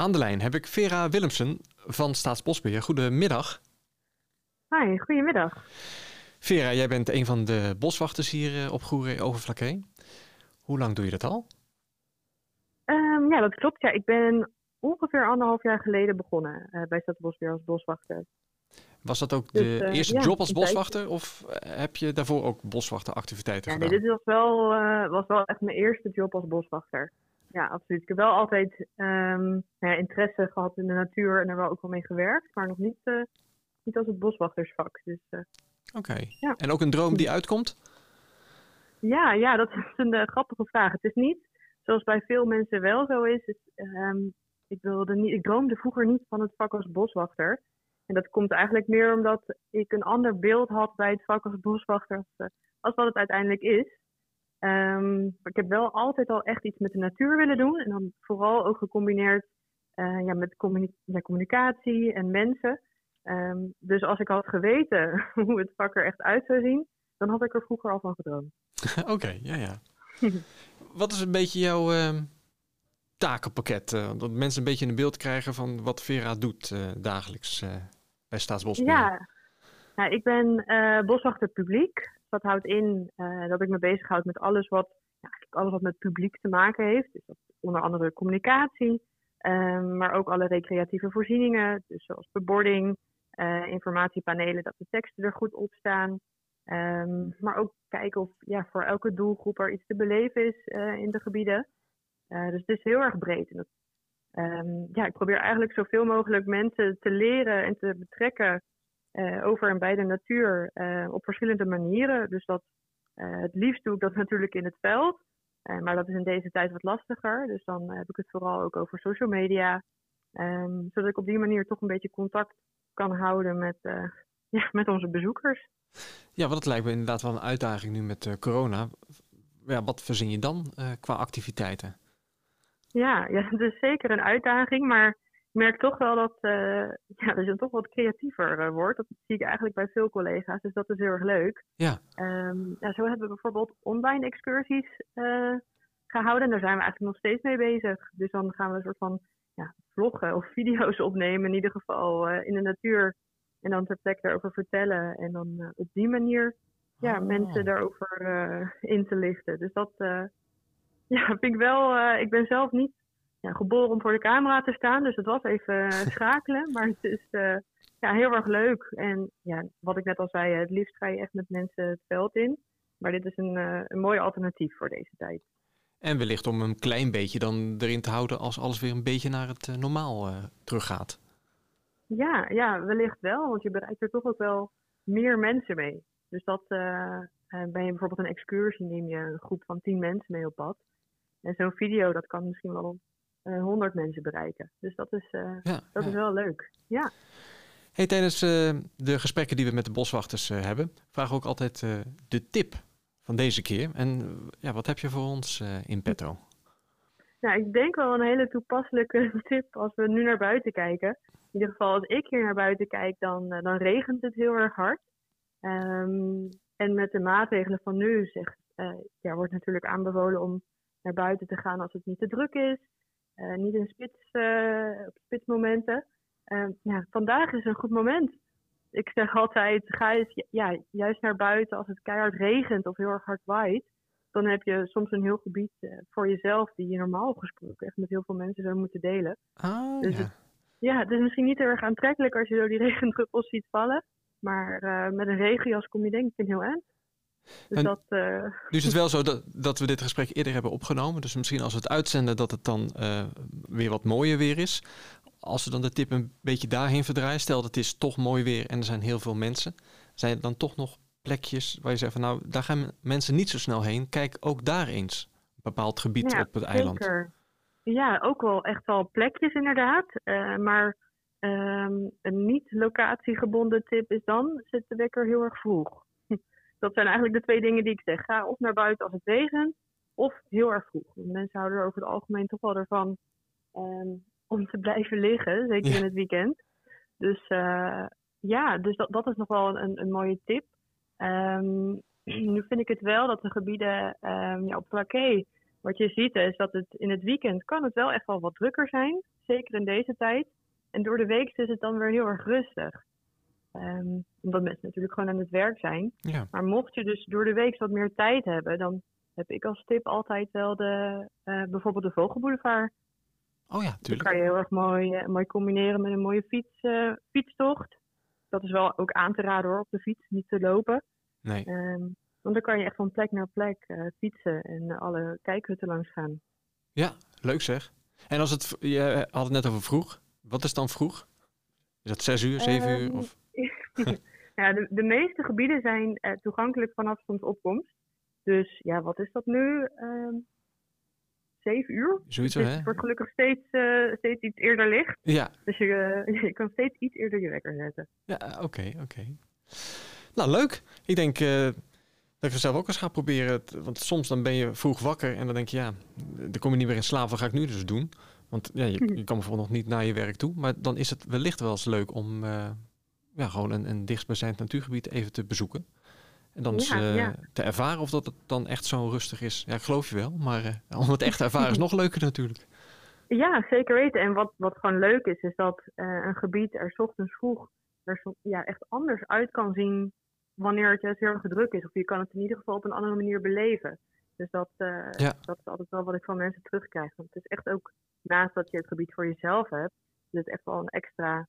Aan de lijn heb ik Vera Willemsen van Staatsbosbeheer. Goedemiddag. Hi, goedemiddag. Vera, jij bent een van de boswachters hier eh, op Goeree Overflakkee. Hoe lang doe je dat al? Um, ja, dat klopt. Ja, ik ben ongeveer anderhalf jaar geleden begonnen uh, bij Staatsbosbeheer als boswachter. Was dat ook de dus, uh, eerste ja, job als boswachter of heb je daarvoor ook boswachteractiviteiten ja, gedaan? Nee, dit was wel, was wel echt mijn eerste job als boswachter ja, absoluut. Ik heb wel altijd um, ja, interesse gehad in de natuur en er wel ook wel mee gewerkt, maar nog niet, uh, niet als het boswachtersvak. Dus, uh, Oké. Okay. Ja. En ook een droom die uitkomt? Ja, ja dat is een uh, grappige vraag. Het is niet zoals bij veel mensen wel zo is. um, ik, wilde niet, ik droomde vroeger niet van het vak als boswachter. En dat komt eigenlijk meer omdat ik een ander beeld had bij het vak als boswachter als, als wat het uiteindelijk is. Um, ik heb wel altijd al echt iets met de natuur willen doen. En dan vooral ook gecombineerd uh, ja, met communi ja, communicatie en mensen. Um, dus als ik had geweten hoe het vak er echt uit zou zien, dan had ik er vroeger al van gedroomd. Oké, okay, ja, ja. wat is een beetje jouw uh, takenpakket? Uh, dat mensen een beetje een beeld krijgen van wat Vera doet uh, dagelijks bij Staatsbosbeheer. Ja, nou, ik ben boswachter publiek. Dat houdt in uh, dat ik me bezighoud met alles wat, ja, alles wat met publiek te maken heeft. Dus dat onder andere communicatie, um, maar ook alle recreatieve voorzieningen. Dus zoals bebording, uh, informatiepanelen, dat de teksten er goed op staan. Um, maar ook kijken of ja, voor elke doelgroep er iets te beleven is uh, in de gebieden. dus het is heel erg breed. En dat, um, ja, ik probeer eigenlijk zoveel mogelijk mensen te leren en te betrekken uh, over en bij de natuur uh, op verschillende manieren. Dus dat, uh, het liefst doe ik dat natuurlijk in het veld. maar dat is in deze tijd wat lastiger. Dus dan heb ik het vooral ook over social media. Um, zodat ik op die manier toch een beetje contact kan houden met, ja, met onze bezoekers. Ja, wat het lijkt me inderdaad wel een uitdaging nu met corona. Ja, wat verzin je dan qua activiteiten? Ja, ja, het is zeker een uitdaging. Maar ik merk toch wel dat, uh, ja, dat je toch wat creatiever uh, wordt. Dat zie ik eigenlijk bij veel collega's, dus dat is heel erg leuk. Ja. Um, ja zo hebben we bijvoorbeeld online excursies uh, gehouden. En daar zijn we eigenlijk nog steeds mee bezig. Dus dan gaan we een soort van ja, vloggen of video's opnemen, in ieder geval in de natuur. En dan ter plekke erover vertellen. En dan op die manier ja, oh. mensen daarover in te lichten. Dus dat ja, vind ik wel. ik ben zelf niet ja, geboren om voor de camera te staan. Dus het was even schakelen. Maar het is uh, ja, heel erg leuk. En ja, wat ik net al zei, het liefst ga je echt met mensen het veld in. Maar dit is een, uh, een mooi alternatief voor deze tijd. En wellicht om een klein beetje dan erin te houden als alles weer een beetje naar het uh, normaal teruggaat. Ja, ja, wellicht wel. Want je bereikt er toch ook wel meer mensen mee. Dus dat ben je bijvoorbeeld een excursie, neem je een groep van tien mensen mee op pad. En zo'n video, dat kan misschien wel 100 eh, mensen bereiken. Dus dat is, uh, ja, dat ja. is wel leuk. Ja. Hey, tijdens uh, de gesprekken die we met de boswachters hebben, vragen we ook altijd de tip van deze keer. En ja, wat heb je voor ons in petto? Nou, ik denk wel een hele toepasselijke tip als we nu naar buiten kijken. In ieder geval, als ik hier naar buiten kijk, dan, dan regent het heel erg hard. Um, en met de maatregelen van nu zegt, ja, wordt natuurlijk aanbevolen om naar buiten te gaan als het niet te druk is. Uh, niet in spits, uh, op spitsmomenten. Uh, ja, vandaag is een goed moment. Ik zeg altijd, ga eens ja, juist naar buiten als het keihard regent of heel erg hard waait. Dan heb je soms een heel gebied voor jezelf die je normaal gesproken echt met heel veel mensen zou moeten delen. Ah, dus ja. Het, ja, het is misschien niet erg aantrekkelijk als je zo die regendruppels ziet vallen. Maar met een regenjas kom je denk ik een heel eind. Dus, dat, uh... nu is het wel zo dat, dat we dit gesprek eerder hebben opgenomen. Dus misschien als we het uitzenden dat het dan uh, weer wat mooier weer is. Als we dan de tip een beetje daarheen verdraaien. Stel dat het is toch mooi weer en er zijn heel veel mensen. Zijn er dan toch nog plekjes waar je zegt van nou, daar gaan mensen niet zo snel heen. Kijk ook daar eens. Een bepaald gebied ja, op het eiland. Ja, ook wel echt wel plekjes inderdaad. Uh, maar um, een niet locatiegebonden tip is dan, zet de wekker heel erg vroeg dat zijn eigenlijk de twee dingen die ik zeg. Ga of naar buiten als het regent, of heel erg vroeg. Mensen houden er over het algemeen toch wel ervan um, om te blijven liggen, zeker in het weekend. Dus uh, ja, dus dat, dat is nog wel een, een mooie tip. Um, nu vind ik het wel dat de gebieden um, ja, op wat je ziet is dat het in het weekend kan het wel echt wel wat drukker zijn. Zeker in deze tijd. En door de week is het dan weer heel erg rustig. Ehm, omdat mensen natuurlijk gewoon aan het werk zijn. Ja. Maar mocht je dus door de week wat meer tijd hebben, dan heb ik als tip altijd wel de, uh, bijvoorbeeld de Vogelboulevard. Oh ja, tuurlijk. Dat kan je heel erg mooi, uh, mooi combineren met een mooie fiets, uh, fietstocht. Dat is wel ook aan te raden hoor, op de fiets, niet te lopen. Nee. Um, want dan kan je echt van plek naar plek fietsen en alle kijkhutten langs gaan. Ja, leuk zeg. En als het, je had het net over vroeg. Wat is dan vroeg? Is dat zes uur, zeven um, uur? Of? ja, de, de meeste gebieden zijn uh, toegankelijk vanaf zonsopkomst. Dus ja, wat is dat nu? Uh, zeven uur? Zoiets, dus hè? Het wordt gelukkig steeds, uh, steeds iets eerder licht. Ja. Dus je, je kan steeds iets eerder je wekker zetten. Ja, oké, okay, oké. Okay. Nou, leuk. Ik denk dat ik het zelf ook eens ga proberen. Want soms dan ben je vroeg wakker en dan denk je, ja, dan kom je niet meer in slaap. Wat ga ik nu dus doen? Want ja, je, je kan bijvoorbeeld nog niet naar je werk toe. Maar dan is het wellicht wel eens leuk om uh, ja, gewoon een, een dichtstbijzijnd natuurgebied even te bezoeken. En dan uh, ja. te ervaren of dat het dan echt zo rustig is. Ja, ik geloof je wel. Maar uh, om het echt te ervaren is nog leuker natuurlijk. Ja, zeker weten. En wat, wat gewoon leuk is, is dat uh, een gebied er 's ochtends vroeg er ja, echt anders uit kan zien wanneer het juist heel erg druk is. Of je kan het in ieder geval op een andere manier beleven. Dus dat, Ja. dat is altijd wel wat ik van mensen terugkrijg. Want het is echt ook, naast dat je het gebied voor jezelf hebt, is het echt wel een extra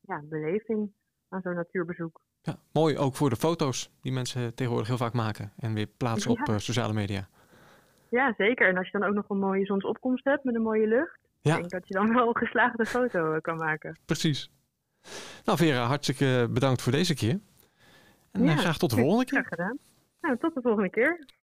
ja, beleving aan zo'n natuurbezoek. Ja, mooi ook voor de foto's die mensen tegenwoordig heel vaak maken. En weer plaatsen op eh, sociale media. Ja, zeker. En als je dan ook nog een mooie zonsopkomst hebt met een mooie lucht, Ja. ik denk dat je dan wel een geslaagde foto eh, kan maken. Precies. Nou Vera, hartstikke bedankt voor deze keer. En eh, Ja, graag tot de volgende keer. Graag gedaan. Nou, tot de volgende keer.